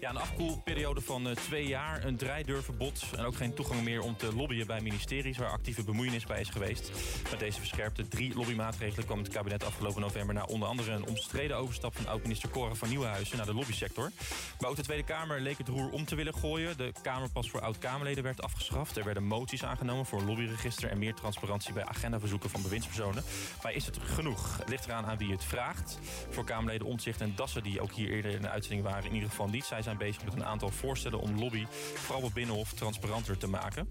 Ja, een afkoelperiode van uh, twee jaar, een draaidurverbod... en ook geen toegang meer om te lobbyen bij ministeries... waar actieve bemoeienis bij is geweest. Met deze verscherpte drie lobbymaatregelen kwam het kabinet afgelopen november... naar onder andere een omstreden overstap van oud-minister Cora van Nieuwenhuizen... naar de lobbysector. Maar ook de Tweede Kamer leek het roer om te willen gooien. De Kamerpas voor oud-Kamerleden werd afgeschaft. Er werden moties aangenomen voor een lobbyregister... en meer transparantie bij agendaverzoeken van bewindspersonen. Maar is het genoeg? Het ligt eraan aan wie het vraagt. Voor Kamerleden Omtzigt en Dassen, die ook hier eerder in de uitzending waren... in ieder geval niet. Zij zijn bezig met een aantal voorstellen om lobby... vooral op Binnenhof transparanter te maken.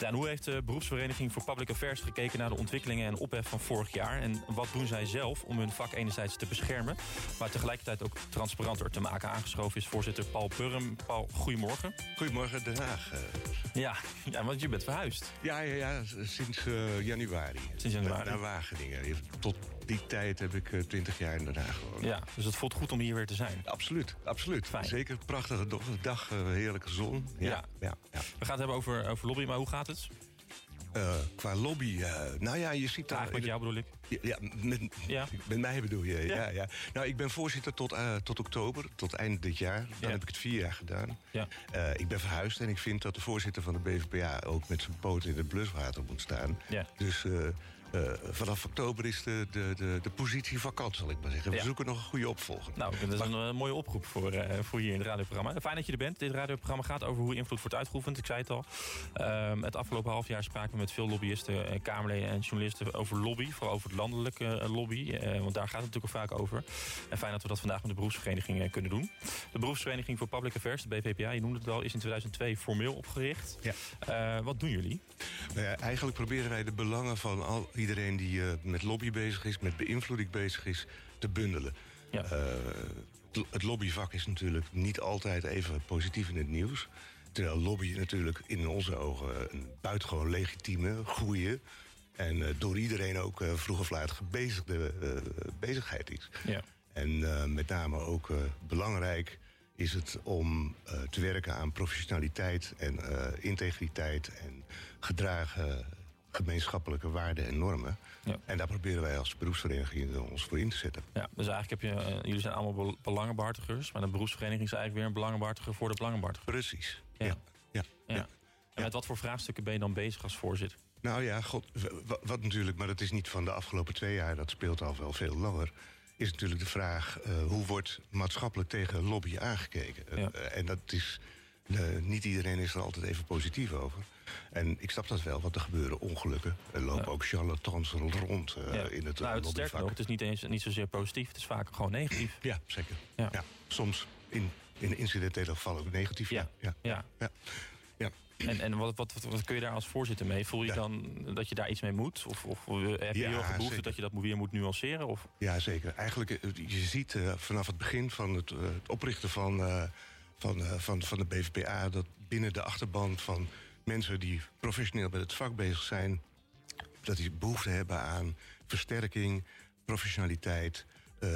en hoe heeft de beroepsvereniging voor Public Affairs gekeken... naar de ontwikkelingen en ophef van vorig jaar? En wat doen zij zelf om hun vak enerzijds te beschermen... maar tegelijkertijd ook transparanter te maken? Aangeschoven is voorzitter Paul Purrum. Paul, goedemorgen. Goedemorgen, Den Haag. Ja, ja, want je bent verhuisd. Ja, ja, ja sinds uh, januari. Sinds januari. Naar Wageningen. Tot die tijd heb ik uh, 20 jaar in Den Haag gewoond. Ja, dus het voelt goed om hier weer te zijn. Absoluut, absoluut. Fijn. Zeker prachtige dag, uh, heerlijke zon. Ja, ja. ja, ja. We gaan het hebben over, over lobby, maar hoe gaat het? Uh, qua lobby, uh, nou ja, je ziet daar... met jou bedoel ik? Ja, met, ja. met mij bedoel je, ja. ja. Nou, ik ben voorzitter tot, uh, tot oktober, tot eind dit jaar. Dan heb ik het vier jaar gedaan. Ja. ik ben verhuisd en ik vind dat de voorzitter van de BVPA... ook met zijn poot in het bluswater moet staan. Ja. Dus uh, vanaf oktober is de, de, de, de positie vakant, zal ik maar zeggen. We zoeken nog een goede opvolger. Nou, dat is een uh, mooie oproep voor, uh, voor hier in het radioprogramma. Fijn dat je er bent. Dit radioprogramma gaat over hoe invloed wordt uitgeoefend. Ik zei het al. Ehm, het afgelopen half jaar spraken we met veel lobbyisten, Kamerleden en journalisten over lobby. Vooral over het landelijke lobby. want daar gaat het natuurlijk al vaak over. En fijn dat we dat vandaag met de beroepsvereniging kunnen doen. De beroepsvereniging voor Public Affairs, de BVPA, je noemde het al, is in 2002 formeel opgericht. Ja. wat doen jullie? Nou ja, eigenlijk proberen wij de belangen van al iedereen die uh, met lobby bezig is, met beïnvloeding bezig is, te bundelen. Ja. Uh, het lobbyvak is natuurlijk niet altijd even positief in het nieuws. Terwijl lobby natuurlijk in onze ogen een buitengewoon legitieme, goede en uh, door iedereen ook vroeg of laat gebezigde bezigheid is. Ja. En met name ook belangrijk is het om te werken aan professionaliteit en integriteit en gedragen gemeenschappelijke waarden en normen. Ja. En daar proberen wij als beroepsvereniging ons voor in te zetten. Ja, dus eigenlijk heb je, uh, jullie zijn allemaal belangenbehartigers, maar de beroepsvereniging is eigenlijk weer een belangenbehartiger voor de belangenbehartiger. Precies. Ja. Ja. ja. ja. En met wat voor vraagstukken ben je dan bezig als voorzitter? Nou ja, god, wat natuurlijk, maar dat is niet van de afgelopen twee jaar, dat speelt al wel veel langer. Is natuurlijk de vraag: uh, hoe wordt maatschappelijk tegen lobby aangekeken? Uh, en dat is niet iedereen is er altijd even positief over. En ik snap dat wel, want er gebeuren ongelukken. Er lopen ook charlatans rond uh, in het nou, het nog, het is niet, eens, niet zozeer positief. Het is vaak gewoon negatief. Ja, zeker. Ja. ja. Soms in, in incidentele gevallen ook negatief. Ja. ja. ja. En, en wat, wat, wat, kun je daar als voorzitter mee? Voel je dan dat je daar iets mee moet? Of, of heb je heel behoefte dat je dat weer moet nuanceren? Of? Ja, zeker. Eigenlijk, eh, je ziet uh, vanaf het begin van het, uh, het oprichten van... Van, uh, van, van de BVPA... dat binnen de achterban van mensen die professioneel met het vak bezig zijn... dat die behoefte hebben aan versterking, professionaliteit... Uh,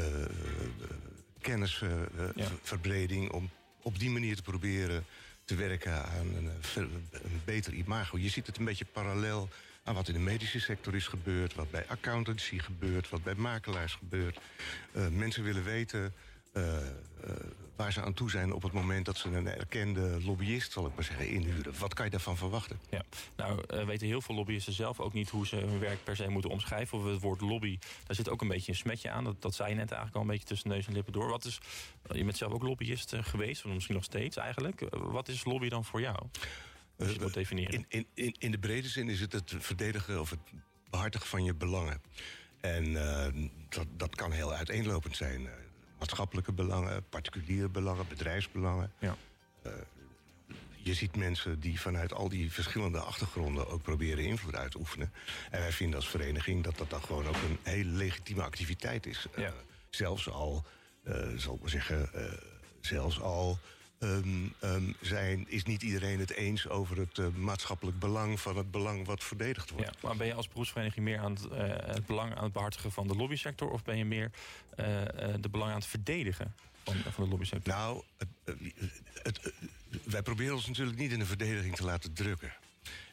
kennisverbreding... om op die manier te proberen te werken aan een, een, beter imago. Je ziet het een beetje parallel aan wat in de medische sector is gebeurd... wat bij accountancy gebeurt, wat bij makelaars gebeurt. Mensen willen weten waar ze aan toe zijn op het moment dat ze een erkende lobbyist, zal ik maar zeggen, inhuren. Wat kan je daarvan verwachten? Ja, nou uh, weten heel veel lobbyisten zelf ook niet hoe ze hun werk per se moeten omschrijven. Of het woord lobby, daar zit ook een beetje een smetje aan. Dat, dat zei je net eigenlijk al een beetje tussen neus en lippen door. Wat is, je bent zelf ook lobbyist geweest, of misschien nog steeds eigenlijk. Wat is lobby dan voor jou? Als je het definiëren. In, in, in, in de brede zin is het het verdedigen of het behartigen van je belangen. En dat, dat kan heel uiteenlopend zijn maatschappelijke belangen, particuliere belangen, bedrijfsbelangen. Ja. Uh, je ziet mensen die vanuit al die verschillende achtergronden ook proberen invloed uit te oefenen. En wij vinden als vereniging dat dat dan gewoon ook een hele legitieme activiteit is. Ja. Uh, zelfs al, uh, zal ik maar zeggen, zelfs al um, um, zijn, is niet iedereen het eens over het uh, maatschappelijk belang van het belang wat verdedigd wordt. Ja, maar ben je als beroepsvereniging meer aan het, uh, het belang aan het behartigen van de lobbysector of ben je meer uh, de belang aan het verdedigen? Van, van de lobbysector? Nou, het, het, wij proberen ons natuurlijk niet in de verdediging te laten drukken.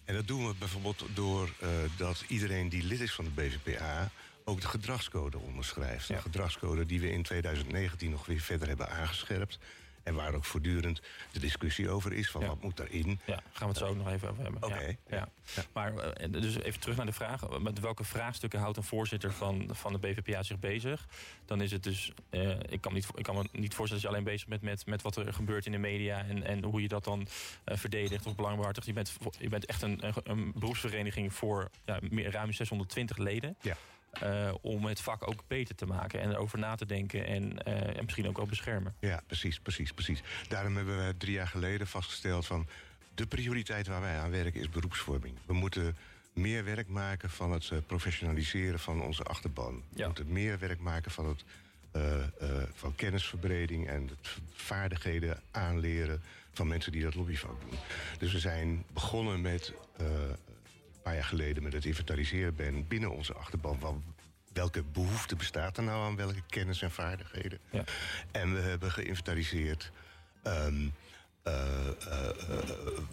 En dat doen we bijvoorbeeld door dat iedereen die lid is van de BVPA ook de gedragscode onderschrijft. Ja. Een gedragscode die we in 2019 nog weer verder hebben aangescherpt. En waar ook voortdurend de discussie over is: van wat moet daarin. Ja, gaan we het zo ook nog even over hebben. Oké. Ja, ja. Maar eh, dus even terug naar de vraag: met welke vraagstukken houdt een voorzitter van, van de BVPA zich bezig? Dan is het dus. Uh, ik, kan niet, ik kan me niet voorstellen dat je alleen bezig bent met, met wat er gebeurt in de media en, en hoe je dat dan uh, verdedigt of belangbehartigt. Je bent, je bent echt een, een, een beroepsvereniging voor ja, meer, ruim 620 leden. Ja. Uh, om het vak ook beter te maken en erover na te denken en, uh, en misschien ook wel beschermen. Ja, precies, precies, precies. Daarom hebben we drie jaar geleden vastgesteld van de prioriteit waar wij aan werken is beroepsvorming. We moeten meer werk maken van het uh, professionaliseren van onze achterban. Ja. We moeten meer werk maken van, het, van kennisverbreding en het vaardigheden aanleren van mensen die dat lobbyvak doen. Dus we zijn begonnen met een paar jaar geleden met het inventariseren ben binnen onze achterban van welke behoefte bestaat er nou aan welke kennis en vaardigheden. Ja. En we hebben geïnventariseerd um, uh, uh,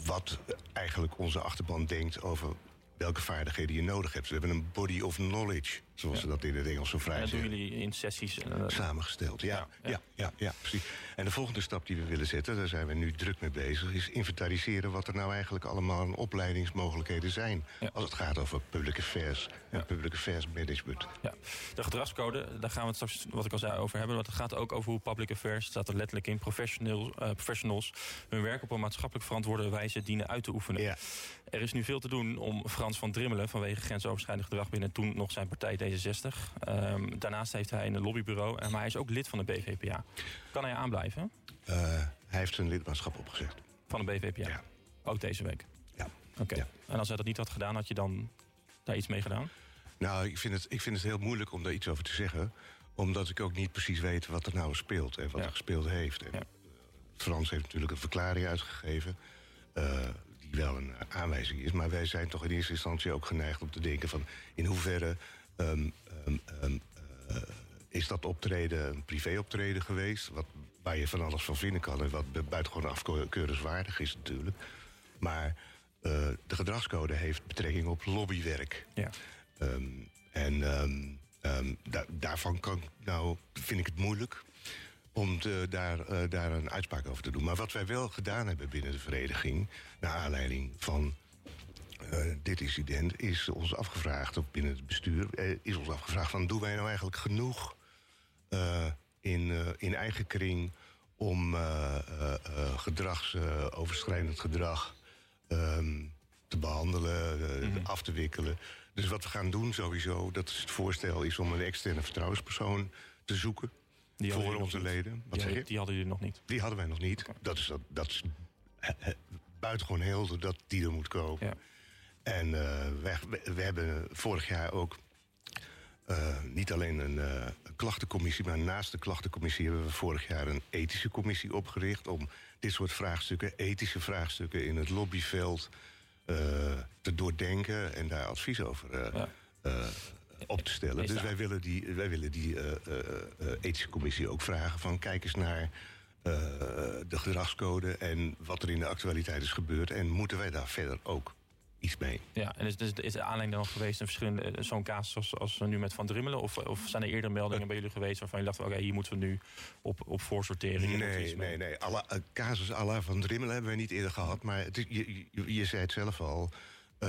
wat eigenlijk onze achterban denkt over welke vaardigheden je nodig hebt. We hebben een body of knowledge, zoals ja. ze dat in het Engels zo vrij En dat doen jullie in sessies? Uh, Samengesteld, ja ja, ja. ja, ja, precies. En de volgende stap die we willen zetten, daar zijn we nu druk mee bezig... is inventariseren wat er nou eigenlijk allemaal aan opleidingsmogelijkheden zijn... als het gaat over public affairs en public affairs management. Ja. De gedragscode, daar gaan we het straks, wat ik al zei, over hebben. Want het gaat ook over hoe public affairs, staat er letterlijk in... Professional, uh, professionals hun werk op een maatschappelijk verantwoorde wijze dienen uit te oefenen. Er is nu veel te doen om Frans van Drimmelen... vanwege grensoverschrijdend gedrag binnen toen nog zijn partij D66. Um, daarnaast heeft hij een lobbybureau, maar hij is ook lid van de BVPA. Kan hij aanblijven? Uh, hij heeft zijn lidmaatschap opgezegd. Van de BVPA? Ja. Ook deze week? Ja. Oké. En als hij dat niet had gedaan, had je dan daar iets mee gedaan? Nou, ik vind, het, ik vind het heel moeilijk om daar iets over te zeggen. Omdat ik ook niet precies weet wat er nou speelt en wat er gespeeld heeft. En, eh, Frans heeft natuurlijk een verklaring uitgegeven. eh, die wel een eh, aanwijzing is. Maar wij zijn toch in eerste instantie ook geneigd om te denken van... in hoeverre ehm, ehm, ehm, eh, is dat optreden een privéoptreden geweest... Wat, waar je van alles van vinden kan en wat bu- buitengewoon afkeurenswaardig is natuurlijk. Maar eh, de gedragscode heeft betrekking op lobbywerk. Ja. En da- daarvan kan, nou, vind ik het moeilijk om te- daar, eh, daar een uitspraak over te doen. Maar wat wij wel gedaan hebben binnen de vereniging... naar aanleiding van eh, dit incident... is ons afgevraagd, of binnen het bestuur... eh, is ons afgevraagd van... doen wij nou eigenlijk genoeg eh, in, in eigen kring... om gedragsoverschrijdend gedrag ehm, te behandelen, eh, Mhm. af te wikkelen. Dus wat we gaan doen sowieso, dat is het voorstel... is om een externe vertrouwenspersoon te zoeken Die voor onze leden. Wat Die, zeg je? die hadden jullie nog niet. Die hadden wij nog niet. Dat is, dat, dat is buitengewoon helder dat die er moet komen. Ja. En eh, we, we hebben vorig jaar ook eh, niet alleen een, eh, een klachtencommissie... maar naast de klachtencommissie hebben we vorig jaar een ethische commissie opgericht... om dit soort vraagstukken, ethische vraagstukken in het lobbyveld... te doordenken en daar advies over Ja. op te stellen. Dus wij willen die, wij willen die ethische commissie ook vragen van... kijk eens naar de gedragscode en wat er in de actualiteit is gebeurd... en moeten wij daar verder ook iets mee? Ja, en is, is, is de aanleiding dan geweest een verschillende eh, zo'n casus als, als nu met Van Drimmelen? Of, of zijn er eerder meldingen bij jullie geweest waarvan je dacht, oké, hier moeten we nu op, op voorsorteren? we Nee, nee, nee. Alla, eh, casus à la van Drimmelen hebben wij niet eerder gehad. Maar het is, je, je, je zei het zelf al. eh,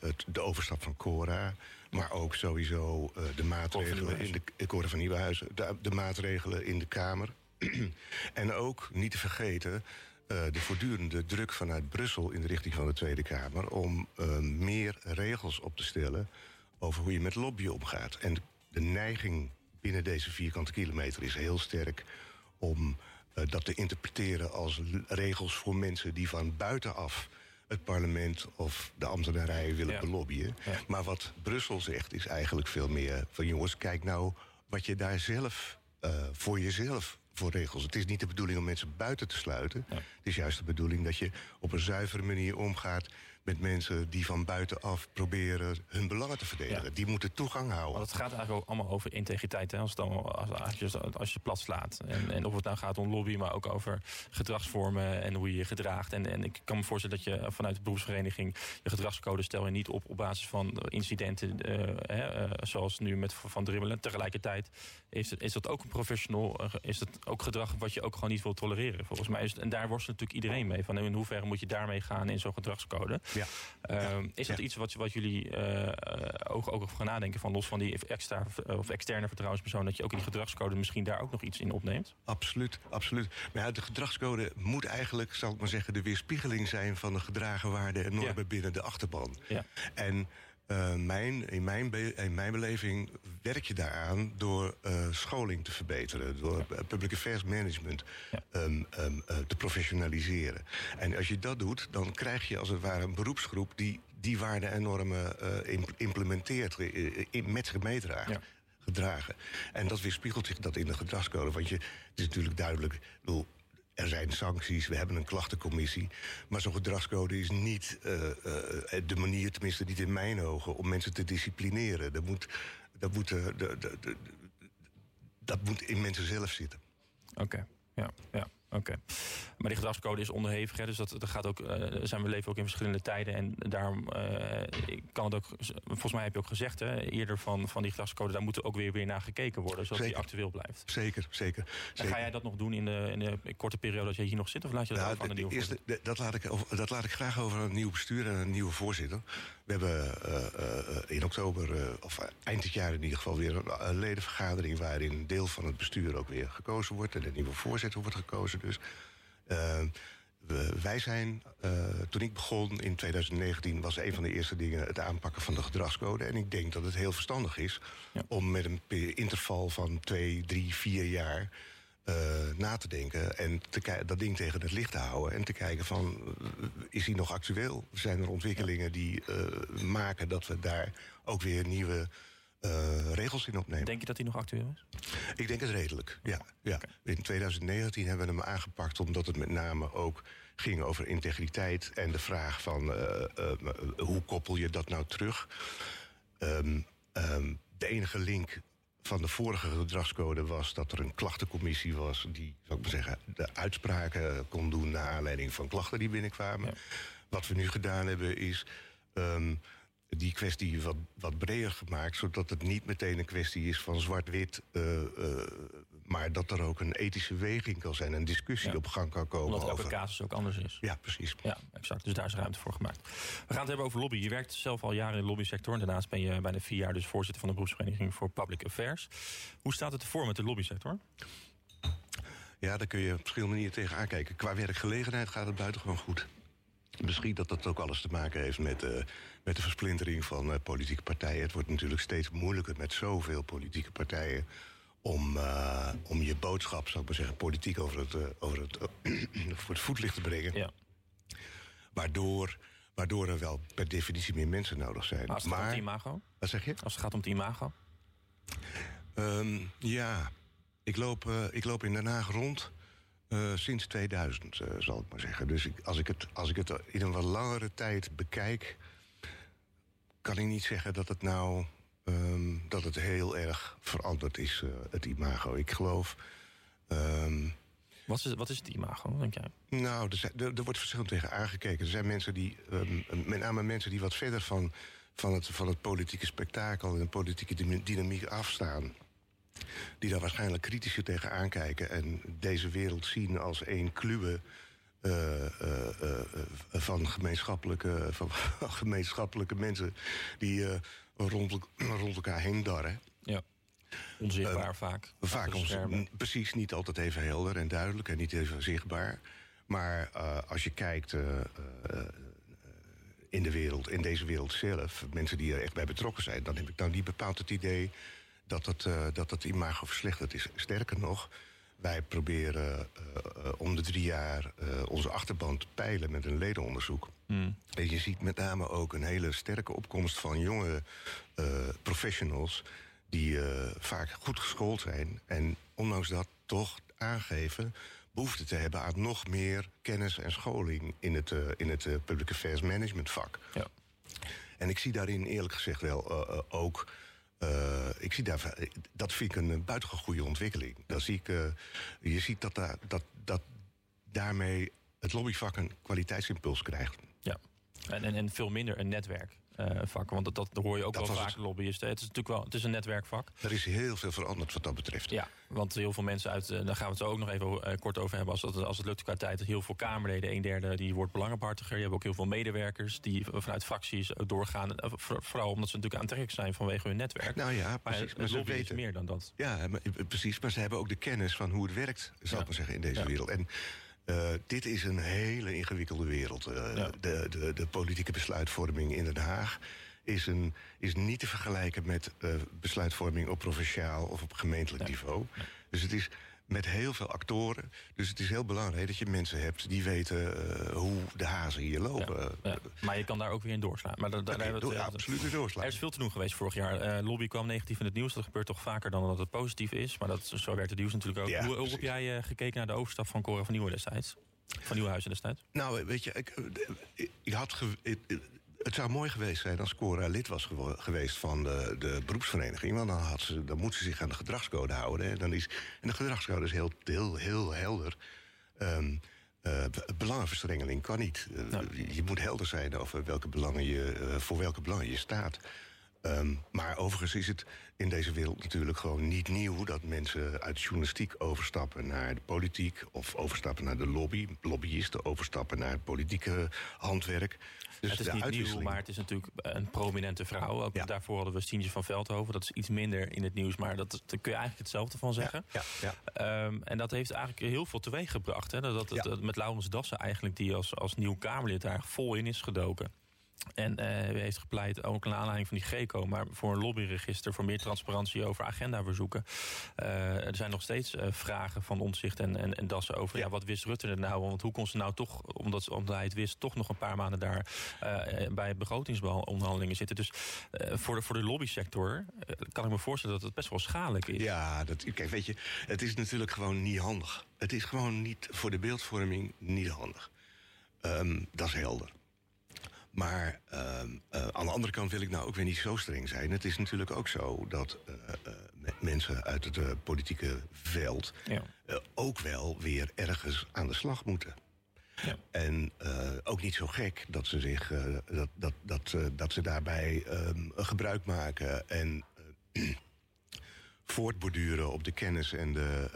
het, de overstap van Cora. Maar ook sowieso de maatregelen in de, de Cora van Nieuwenhuizen. De, de maatregelen in de Kamer. en ook, niet te vergeten... eh, de voortdurende druk vanuit Brussel in de richting van de Tweede Kamer... om eh, meer regels op te stellen over hoe je met lobby omgaat. En de, de neiging binnen deze vierkante kilometer is heel sterk... om eh, dat te interpreteren als regels voor mensen die van buitenaf het parlement of de ambtenarij willen Ja. belobbyen. Ja. Maar wat Brussel zegt is eigenlijk veel meer van jongens, kijk nou wat je daar zelf voor jezelf voor regels. Het is niet de bedoeling om mensen buiten te sluiten. Ja. Het is juist de bedoeling dat je op een zuivere manier omgaat met mensen die van buitenaf proberen hun belangen te verdedigen. Die moeten toegang houden. Want het gaat eigenlijk ook allemaal over integriteit. Hè? Als, het als, je, als je plat slaat. En, en of het nou gaat om lobby, maar ook over gedragsvormen en hoe je je gedraagt. En, en ik kan me voorstellen dat je vanuit de beroepsvereniging je gedragscode stel je niet op op basis van incidenten uh, zoals nu met Van Dribbelen. Tegelijkertijd is, het, is dat ook een professional, is dat ook gedrag wat je ook gewoon niet wil tolereren. Volgens mij is het, en daar worstelt natuurlijk iedereen mee. Van in hoeverre moet je daarmee gaan in zo'n gedragscode. Ja. Ehm, is dat iets wat, wat jullie uh, ook, ook over gaan nadenken van los van die extra of externe vertrouwenspersoon, dat je ook in die gedragscode misschien daar ook nog iets in opneemt? Absoluut, absoluut. Maar ja, de gedragscode moet eigenlijk, zal ik maar zeggen, de weerspiegeling zijn van de gedragen waarden en normen binnen de achterban. Ja. En uh, mijn, in, mijn in mijn beleving werk je daaraan door uh, scholing te verbeteren, door ja. public affairs management ja. um, um, uh, te professionaliseren. En als je dat doet, dan krijg je als het ware een beroepsgroep die die waarden en normen implementeert, in, met zich meedraagt. Ja. Gedragen. En dat weerspiegelt zich dat in de gedragscode. Want je, het is natuurlijk duidelijk. Bedoel, er zijn sancties, we hebben een klachtencommissie. Maar zo'n gedragscode is niet uh, uh, de manier, tenminste niet in mijn ogen, om mensen te disciplineren. Dat moet, dat moet, uh, de, de, de, dat moet in mensen zelf zitten. Oké, ja, ja. Oké. Maar die gedragscode is onderhevig, hè, dus dat, dat gaat ook, uh, zijn we leven ook in verschillende tijden. En daarom uh, kan het ook, volgens mij heb je ook gezegd hè, eerder van, van die gedragscode, daar moet ook weer, weer naar gekeken worden, zodat zeker. die actueel blijft. Zeker, zeker. En ga jij dat nog doen in de, in de korte periode dat je hier nog zit, of laat je dat nou, aan de nieuwe eerste, de, dat, laat ik, dat laat ik graag over een nieuw bestuur en een nieuwe voorzitter. We hebben uh, in oktober, of eind dit jaar in ieder geval, weer een ledenvergadering waarin een deel van het bestuur ook weer gekozen wordt en een nieuwe voorzitter wordt gekozen. Dus wij zijn, uh, toen ik begon in 2019, was een van de eerste dingen het aanpakken van de gedragscode. En ik denk dat het heel verstandig is ja. om met een interval van twee, drie, vier jaar uh, na te denken en te dat ding tegen het licht te houden en te kijken van is hij nog actueel? Zijn er ontwikkelingen die maken dat we daar ook weer nieuwe regels in opnemen. Denk je dat hij nog actueel is? Ik denk het redelijk, ja. ja. Okay. In 2019 hebben we hem aangepakt omdat het met name ook ging over integriteit... en de vraag van uh, uh, hoe koppel je dat nou terug? Um, um, de enige link van de vorige gedragscode was dat er een klachtencommissie was... die, zou ik maar zeggen, de uitspraken kon doen... naar aanleiding van klachten die binnenkwamen. Ja. Wat we nu gedaan hebben is... Um, die kwestie wat, wat breder gemaakt, zodat het niet meteen een kwestie is van zwart-wit, uh, uh, maar dat er ook een ethische weging kan zijn, een discussie ja. op gang kan komen. Omdat elke over... casus ook anders is. Ja, precies. Ja, exact. Dus daar is ruimte voor gemaakt. We gaan het hebben over lobby. Je werkt zelf al jaren in de lobbysector en daarnaast ben je bijna vier jaar dus voorzitter van de beroepsvereniging voor Public Affairs. Hoe staat het ervoor met de lobbysector? Ja, daar kun je op verschillende manieren tegen aankijken. Qua werkgelegenheid gaat het buitengewoon goed. Misschien dat dat ook alles te maken heeft met, uh, met de versplintering van uh, politieke partijen. Het wordt natuurlijk steeds moeilijker met zoveel politieke partijen om, uh, om je boodschap, zou ik maar zeggen, politiek over het, over het, voor het voetlicht te brengen. Ja. Waardoor, waardoor er wel per definitie meer mensen nodig zijn. Maar als het maar, gaat om het imago? Wat zeg je? Als het gaat om het imago? Um, ja, ik loop, ik loop in Den Haag rond. Uh, sinds 2000, uh, zal ik maar zeggen. Dus ik, als, ik het, als ik het in een wat langere tijd bekijk... kan ik niet zeggen dat het nou um, dat het heel erg veranderd is, uh, het imago. Ik geloof... Um, wat is, wat is het imago, denk jij? Nou, er, zijn, er, er, wordt verschillend tegen aangekeken. Er zijn mensen die, um, met name mensen die wat verder van, van, het, van het politieke spektakel... en de politieke dynamiek afstaan die daar waarschijnlijk kritischer tegen aankijken en deze wereld zien als één kluwe uh, uh, uh, van, gemeenschappelijke, van gemeenschappelijke mensen die rond, rond elkaar heen darren. Ja. Onzichtbaar vaak. Vaak ons, precies, niet altijd even helder en duidelijk en niet even zichtbaar. Maar als je kijkt in de wereld, in deze wereld zelf, mensen die er echt bij betrokken zijn, dan heb ik dan niet bepaald het idee dat het, uh, dat het imago verslechterd is. Sterker nog, wij proberen uh, om de drie jaar onze achterban te peilen met een ledenonderzoek. Mm. En je ziet met name ook een hele sterke opkomst van jonge professionals... die vaak goed geschoold zijn en ondanks dat toch aangeven behoefte te hebben aan nog meer kennis en scholing in het, in het public affairs management vak. Ja. En ik zie daarin eerlijk gezegd wel uh, ook. Ik zie daar, dat vind ik een buitengewoon goede ontwikkeling. Dan zie ik, je ziet dat, daar, dat, dat daarmee het lobbyvak een kwaliteitsimpuls krijgt. Ja, en, en, en veel minder een netwerk. Uh, vak. Want dat, dat hoor je ook wel vaak, lobbyisten. Het is natuurlijk wel het is een netwerkvak. Er is heel veel veranderd wat dat betreft. Ja, want heel veel mensen uit, uh, daar gaan we het zo ook nog even uh, kort over hebben. Als, het, als het lukt qua tijd, heel veel Kamerleden, een derde, die wordt belangenbehartiger. Je hebt ook heel veel medewerkers die vanuit fracties doorgaan. vooral omdat ze natuurlijk aantrekkelijk zijn vanwege hun netwerk. Nou ja, precies. Maar, maar ze weten meer dan dat. Ja, precies. Maar ze hebben ook de kennis van hoe het werkt, zal ik maar zeggen, in deze wereld. En uh, dit is een hele ingewikkelde wereld. Uh, ja. de, de, de, politieke besluitvorming in Den Haag is, een, is niet te vergelijken met uh, besluitvorming op provinciaal of op gemeentelijk niveau. Dus het is met heel veel actoren. Dus het is heel belangrijk dat je mensen hebt die weten uh, hoe de hazen hier lopen. Ja, ja. Maar je kan daar ook weer in doorslaan. Maar daar, het, absoluut in doorslaan. Er is veel te doen geweest vorig jaar. Uh, lobby kwam negatief in het nieuws. Dat gebeurt toch vaker dan dat het positief is. Maar dat, zo werd het nieuws natuurlijk ook. hoe, hoe heb jij uh, gekeken naar de overstap van Cora van Nieuwen destijds? Van Nieuwhuizen destijds? Nou, weet je, ik, ik had het zou mooi geweest zijn als Cora lid was geweest van de, de beroepsvereniging. Want dan, had ze, dan moet ze zich aan de gedragscode houden. En, dan is, en de gedragscode is heel, heel, heel helder. Um, uh, belangenverstrengeling kan niet. Uh, Je moet helder zijn over welke belangen je, uh, voor welke belangen je staat. Um, maar overigens is het in deze wereld natuurlijk gewoon niet nieuw dat mensen uit journalistiek overstappen naar de politiek of overstappen naar de lobby, lobbyisten overstappen naar het politieke handwerk. Dus het is niet nieuw, maar het is natuurlijk een prominente vrouw. Ook daarvoor hadden we Stientje van Veldhoven. Dat is iets minder in het nieuws, maar dat, daar kun je eigenlijk hetzelfde van zeggen. Ja, ja, um, en dat heeft eigenlijk heel veel teweeg gebracht. Hè? Dat, dat, dat met Laurens Dassen eigenlijk, die als, als nieuw Kamerlid daar vol in is gedoken. En uh, heeft gepleit, ook een aanleiding van die GECO... maar voor een lobbyregister, voor meer transparantie over agendaverzoeken. Uh, er zijn nog steeds uh, vragen van Omtzigt en, en, en Dassen over... Ja. wat wist Rutte er nou? Want hoe kon ze nou toch, omdat, omdat hij het wist... toch nog een paar maanden daar bij begrotingsonderhandelingen zitten. Dus voor, de, voor de lobbysector kan ik me voorstellen dat het best wel schadelijk is. Ja, dat, kijk, weet je, het is natuurlijk gewoon niet handig. Het is gewoon niet voor de beeldvorming niet handig. Um, dat is helder. Maar uh, uh, aan de andere kant wil ik nou ook weer niet zo streng zijn. Het is natuurlijk ook zo dat uh, mensen uit het politieke veld ja. ook wel weer ergens aan de slag moeten. Ja. En ook niet zo gek dat ze zich dat, dat, dat, dat ze daarbij ehm, gebruik maken en voortborduren op de kennis en, de,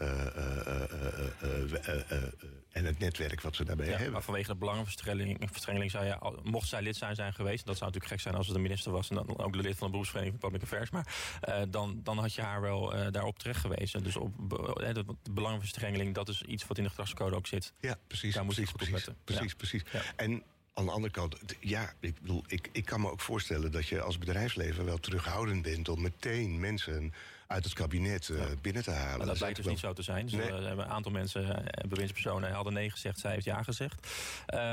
en het netwerk wat ze daarbij hebben. Maar vanwege de belangenverstrengeling zou je, mocht zij lid zijn, zijn geweest, dat zou natuurlijk gek zijn als het een minister was en dan ook de lid van de beroepsvereniging van Public Affairs, maar uh, dan, dan had je haar wel uh, daarop terecht geweest. Dus op uh, de, de belangenverstrengeling, dat is iets wat in de gedragscode ook zit. Ja, precies. Daar moet je goed precies, op letten. Precies, ja. precies. En aan de andere kant, ja, ik bedoel, ik, ik kan me ook voorstellen dat je als bedrijfsleven wel terughoudend bent om meteen mensen uit het kabinet uh, binnen te halen. Dat lijkt dus niet zo te zijn. Dus nee. uh, een aantal mensen, uh, bewindspersonen, hadden nee gezegd, zij heeft ja gezegd.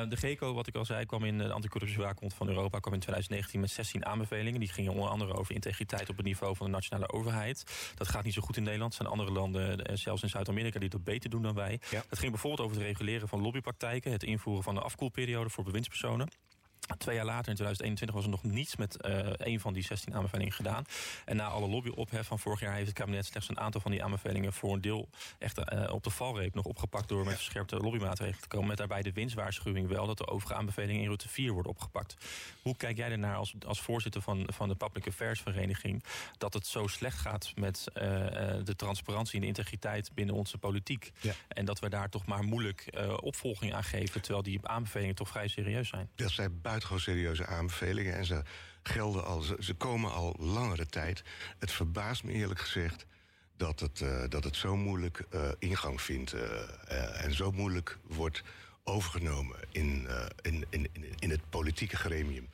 de GECO, wat ik al zei, kwam in de anticorruptiewaakhond van Europa... kwam in 2019 met 16 aanbevelingen. Die gingen onder andere over integriteit op het niveau van de nationale overheid. Dat gaat niet zo goed in Nederland. Er zijn andere landen, zelfs in Zuid-Amerika, die dat beter doen dan wij. Ja. Dat ging bijvoorbeeld over het reguleren van lobbypraktijken... het invoeren van de afkoelperiode voor bewindspersonen. Twee jaar later, in 2021, was er nog niets met uh, een van die 16 aanbevelingen gedaan. En na alle lobbyophef van vorig jaar heeft het kabinet slechts een aantal van die aanbevelingen voor een deel echt uh, op de valreep nog opgepakt door met verscherpte lobbymaatregelen te komen. Met daarbij de winstwaarschuwing wel dat de overige aanbevelingen in route 4 worden opgepakt. Hoe kijk jij ernaar als, als voorzitter van, van de Public Affairs Vereniging dat het zo slecht gaat met uh, de transparantie en de integriteit binnen onze politiek? Ja. En dat we daar toch maar moeilijk opvolging aan geven, terwijl die aanbevelingen toch vrij serieus zijn? Dat zijn buitengewoon serieuze aanbevelingen. En ze gelden al, ze, komen al langere tijd. Het verbaast me eerlijk gezegd dat het, uh, dat het zo moeilijk uh, ingang vindt. Uh, en zo moeilijk wordt overgenomen in, in, in, in het politieke gremium.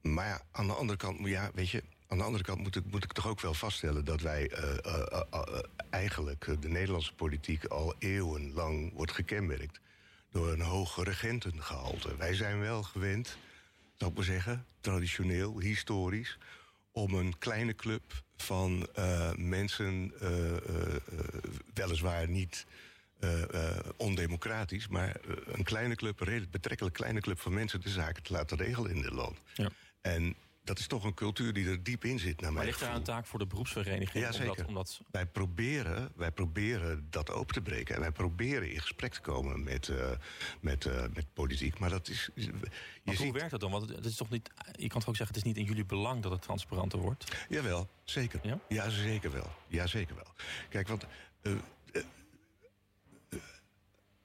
Maar ja, aan de andere kant, ja, weet je, aan de andere kant moet ik, moet ik toch ook wel vaststellen dat wij eigenlijk de Nederlandse politiek al eeuwenlang wordt gekenmerkt door een hoog regentengehalte. Wij zijn wel gewend, zou ik maar zeggen, traditioneel, historisch, om een kleine club van uh, mensen, uh, uh, weliswaar niet ondemocratisch. Maar een kleine club, een redelijk betrekkelijk kleine club van mensen... de zaken te laten regelen in dit land. Ja. En dat is toch een cultuur die er diep in zit. Naar maar ligt daar een taak voor de beroepsvereniging? Ja, zeker. Omdat, Wij, proberen, wij proberen dat open te breken. En wij proberen in gesprek te komen met, uh, met, uh, met politiek. Maar dat is... Je maar hoe werkt dat dan? Want het is toch niet, je kan toch ook zeggen... het is niet in jullie belang dat het transparanter wordt? Jawel, zeker. Ja, ja zeker wel. Ja, zeker wel. Kijk, want... Uh,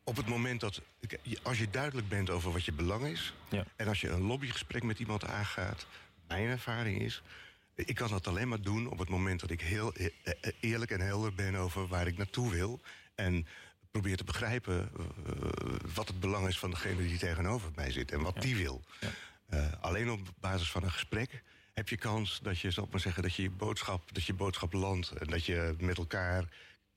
op het moment dat. Als je duidelijk bent over wat je belang is. Ja. en als je een lobbygesprek met iemand aangaat mijn ervaring is... Ik kan dat alleen maar doen op het moment dat ik heel e-, e-, e-, eerlijk en helder ben over waar ik naartoe wil. En probeer te begrijpen uh, wat het belang is van degene die tegenover mij zit en wat die wil. Ja. Uh, alleen op basis van een gesprek heb je kans dat je, zal maar zeggen, dat je je boodschap, dat je boodschap landt en dat je met elkaar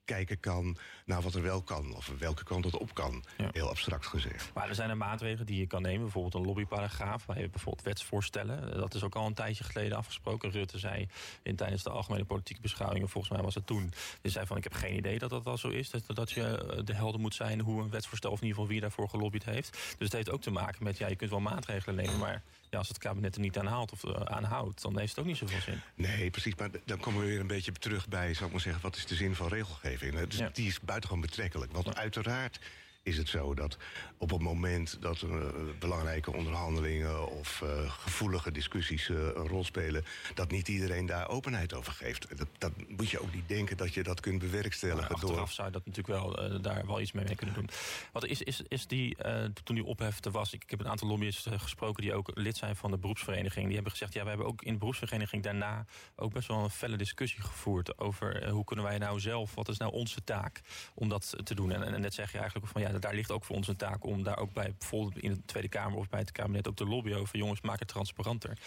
kijken kan naar wat er wel kan. Of welke kant het op kan. Heel abstract gezegd. Maar er zijn er maatregelen die je kan nemen. Bijvoorbeeld een lobbyparagraaf. Waar je bijvoorbeeld wetsvoorstellen. Dat is ook al een tijdje geleden afgesproken. Rutte zei in, tijdens de algemene politieke beschouwingen. Volgens mij was het toen. Die zei van ik heb geen idee dat dat wel zo is. Dat, dat je eh, de helder moet zijn hoe een wetsvoorstel. Of in ieder geval wie daarvoor gelobbyd heeft. Dus het heeft ook te maken met ja je kunt wel maatregelen nemen. Maar ja, als het kabinet er niet aan haalt of uh, aanhoudt, dan heeft het ook niet zoveel zin. Nee, precies. Maar dan komen we weer een beetje terug bij, zou ik maar zeggen, wat is de zin van regelgeving? Dus Die is buitengewoon betrekkelijk. Want uiteraard is het zo dat op het moment dat uh, belangrijke onderhandelingen of uh, gevoelige discussies uh, een rol spelen, dat niet iedereen daar openheid over geeft. Dat, dat, moet je ook niet denken dat je dat kunt bewerkstelligen. Maar achteraf door... zou je dat natuurlijk wel daar wel iets mee, kunnen doen. Wat is, is, is die, toen die ophefte was, ik, ik, heb een aantal lobbyisten gesproken die ook lid zijn van de beroepsvereniging. Die hebben gezegd, ja, we hebben ook in de beroepsvereniging daarna ook best wel een felle discussie gevoerd over hoe kunnen wij nou zelf, wat is nou onze taak om dat te doen. En, en net zeg je eigenlijk van ja, daar ligt ook voor ons een taak om daar ook bij bijvoorbeeld in de Tweede Kamer of bij het kabinet ook te lobbyen over jongens, maak het transparanter.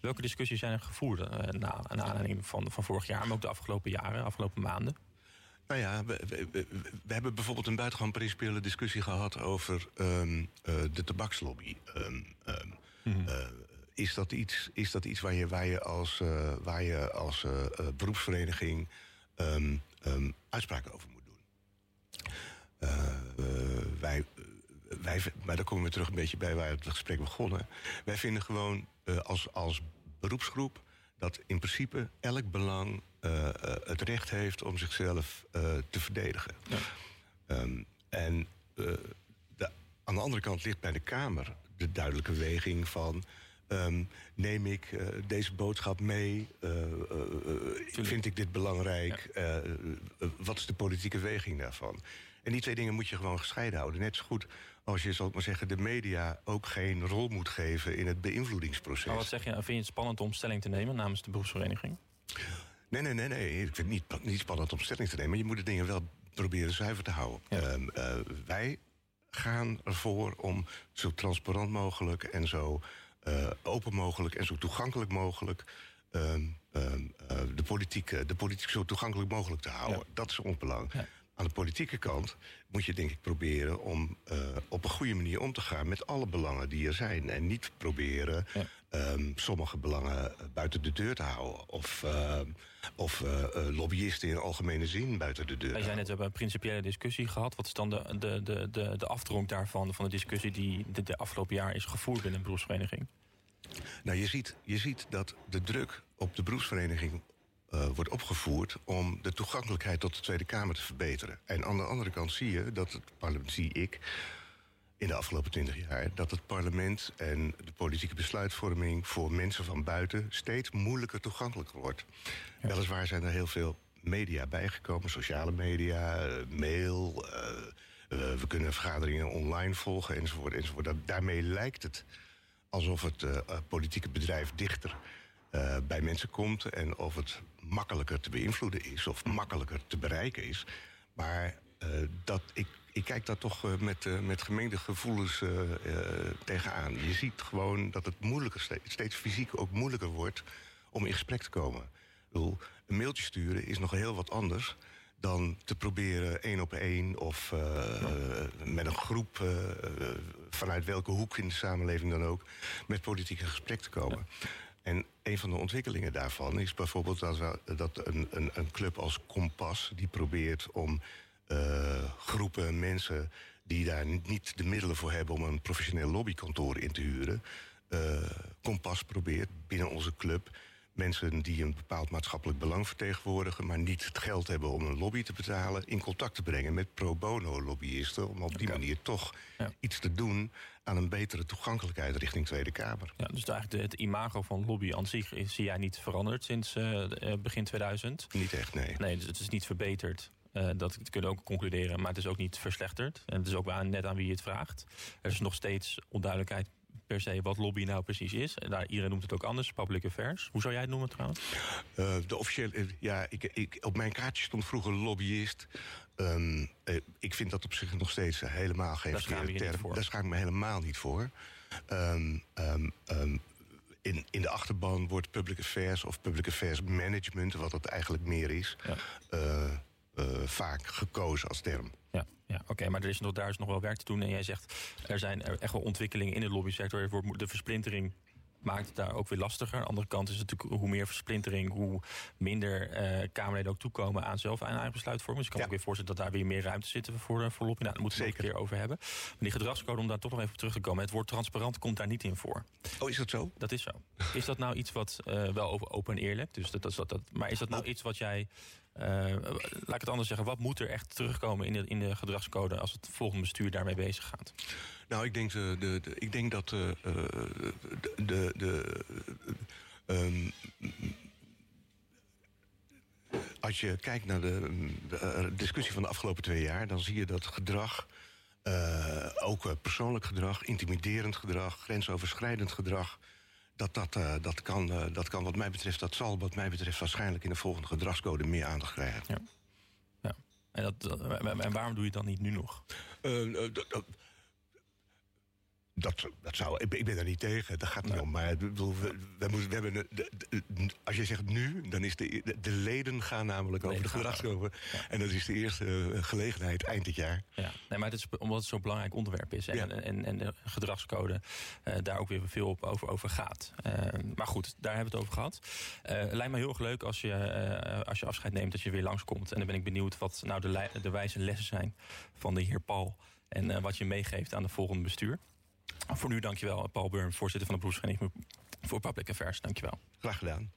Welke discussies zijn er gevoerd uh, na, na aanleiding van, van vorig jaar, maar ook de afgelopen jaren, afgelopen maanden? Nou ja, we, we, we, hebben bijvoorbeeld een buitengewoon principiële discussie gehad over um, uh, de tabakslobby. Um, um, mm uh, is dat iets, is dat iets waar, je, waar je als, uh, waar je als beroepsvereniging uitspraken over moet doen? Wij, wij, maar daar komen we terug een beetje bij waar het gesprek begonnen. Wij vinden gewoon als, als beroepsgroep dat in principe elk belang het recht heeft om zichzelf te verdedigen. Ja. Um, en de, aan de andere kant ligt bij de Kamer de duidelijke weging van. Um, neem ik uh, deze boodschap mee? Uh, uh, vind ik dit belangrijk? Ja. wat is de politieke weging daarvan? En die twee dingen moet je gewoon gescheiden houden. Net zo goed als je, zal ik maar zeggen, de media ook geen rol moet geven in het beïnvloedingsproces. Maar wat zeg je, vind je het spannend om stelling te nemen namens de beroepsvereniging? Nee, nee, nee, nee. Ik vind het niet, niet spannend om stelling te nemen. Maar je moet de dingen wel proberen zuiver te houden. Ehm, uh, wij gaan ervoor om zo transparant mogelijk en zo uh, open mogelijk en zo toegankelijk mogelijk. Um, um, uh, de, politiek, de politiek zo toegankelijk mogelijk te houden. Ja. Dat is ons belang. Ja aan de politieke kant moet je denk ik proberen om uh, op een goede manier om te gaan met alle belangen die er zijn. En niet proberen ja. um, sommige belangen buiten de deur te houden. Of, uh, of uh, lobbyisten in algemene zin buiten de deur. Wij zijn net, we hebben een principiële discussie gehad. Wat is dan de, de, de, de, de afdronk daarvan, van de discussie die de, de afgelopen jaar is gevoerd binnen een beroepsvereniging? Nou, je ziet, je ziet dat de druk op de beroepsvereniging uh, wordt opgevoerd om de toegankelijkheid tot de Tweede Kamer te verbeteren. En aan de andere kant zie je dat het parlement, zie ik in de afgelopen twintig jaar, dat het parlement en de politieke besluitvorming voor mensen van buiten steeds moeilijker toegankelijk wordt. Ja. Weliswaar zijn er heel veel media bijgekomen, sociale media, uh, mail. Uh, we kunnen vergaderingen online volgen enzovoort. enzovoort. Daarmee lijkt het alsof het politieke bedrijf dichter uh, bij mensen komt en of het makkelijker te beïnvloeden is of makkelijker te bereiken is. Maar uh, dat, ik, ik kijk daar toch uh, met, met gemengde gevoelens tegenaan. Je ziet gewoon dat het moeilijker, steeds, fysiek ook moeilijker wordt om in gesprek te komen. Een mailtje sturen is nog heel wat anders dan te proberen één op één of uh, met een groep, uh, vanuit welke hoek in de samenleving dan ook, met politiek in gesprek te komen. En een van de ontwikkelingen daarvan is bijvoorbeeld dat, we, dat een, een, een, club als Kompas... die probeert om groepen mensen die daar niet de middelen voor hebben om een professioneel lobbykantoor in te huren, kompas probeert binnen onze club mensen die een bepaald maatschappelijk belang vertegenwoordigen, maar niet het geld hebben om een lobby te betalen, in contact te brengen met pro bono lobbyisten. Om op die manier toch iets te doen aan een betere toegankelijkheid richting Tweede Kamer. Ja, dus eigenlijk het imago van lobby aan zich is, zie jij niet veranderd sinds uh, begin 2000? Niet echt, nee. Nee, dus het is niet verbeterd. Uh, dat kunnen we ook concluderen, maar het is ook niet verslechterd. En het is ook net aan wie je het vraagt. Er is nog steeds onduidelijkheid per se wat lobby nou precies is. Daar, iedereen noemt het ook anders, public affairs. Hoe zou jij het noemen trouwens? Uh, de officiële, eh, ja, ik, ik, op mijn kaartje stond vroeger lobbyist. Um, ik vind dat op zich nog steeds helemaal geen verkeerde term. Daar schaam ik me helemaal niet voor. Um, um, in, in de achterban wordt public affairs of public affairs management, wat het eigenlijk meer is, ja. uh, uh, vaak gekozen als term. Ja. Oké, maar er is nog, daar is nog wel werk te doen. En jij zegt, er zijn echt wel ontwikkelingen in de lobbysector. De versplintering maakt het daar ook weer lastiger. Aan de andere kant is het natuurlijk hoe meer versplintering, hoe minder uh, Kamerleden ook toekomen aan zelf aan eigen besluitvorming. Dus ik kan ja. ook weer voorstellen dat daar weer meer ruimte zit voor, uh, voor lobby. Nou, daar moeten we het een keer over hebben. Maar die gedragscode, om daar toch nog even op terug te komen. Het woord transparant komt daar niet in voor. Oh, is dat zo? Dat is zo. Is dat nou iets wat uh, wel open en eerlijk? Dus dat, dat, dat, maar is dat nou iets wat jij uh, laat ik het anders zeggen, wat moet er echt terugkomen in de, in de gedragscode als het volgende bestuur daarmee bezig gaat? Nou, ik denk, de, de, ik denk dat uh, de. de, um, als je kijkt naar de, de, discussie van de afgelopen twee jaar, dan zie je dat gedrag. Ook persoonlijk gedrag, intimiderend gedrag, grensoverschrijdend gedrag dat, dat, uh, dat, kan, uh, dat kan, wat mij betreft, dat zal wat mij betreft waarschijnlijk in de volgende gedragscode meer aandacht krijgen. Ja. ja. En, dat, en waarom doe je het dan niet nu nog? Uh, dat, dat zou, ik, ben daar niet tegen, dat gaat niet om. Maar we, we, we, hebben de, als je zegt nu, dan is de, de, leden gaan namelijk over de gedragscode. En dat is de eerste eh, gelegenheid eind dit jaar. Ja, nee, maar het is omdat het zo'n belangrijk onderwerp is. En, en, en, de gedragscode uh, daar ook weer veel op, over, over gaat. Uh, maar goed, daar hebben we het over gehad. Uh, lijkt me heel erg leuk als je, als je afscheid neemt, dat je weer langskomt. En dan ben ik benieuwd wat nou de, de wijze lessen zijn van de heer Paul. En wat je meegeeft aan de volgende bestuur. Voor nu dankjewel, Paul Burn, voorzitter van de beroepsvereniging voor Public Affairs. Dankjewel. Graag gedaan.